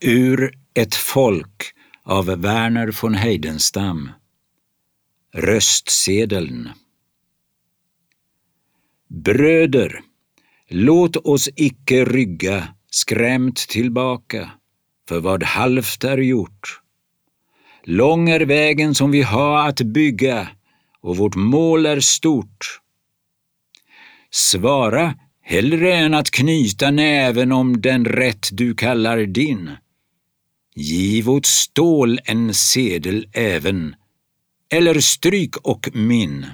Ur ett folk av Werner von Heidenstam. Röstsedeln. Bröder, låt oss icke rygga skrämt tillbaka för vad halvt är gjort. Lång är vägen som vi har att bygga och vårt mål är stort. Svara hellre än att knyta näven om den rätt du kallar din. Giv åt stål en sedel även, eller stryk och min.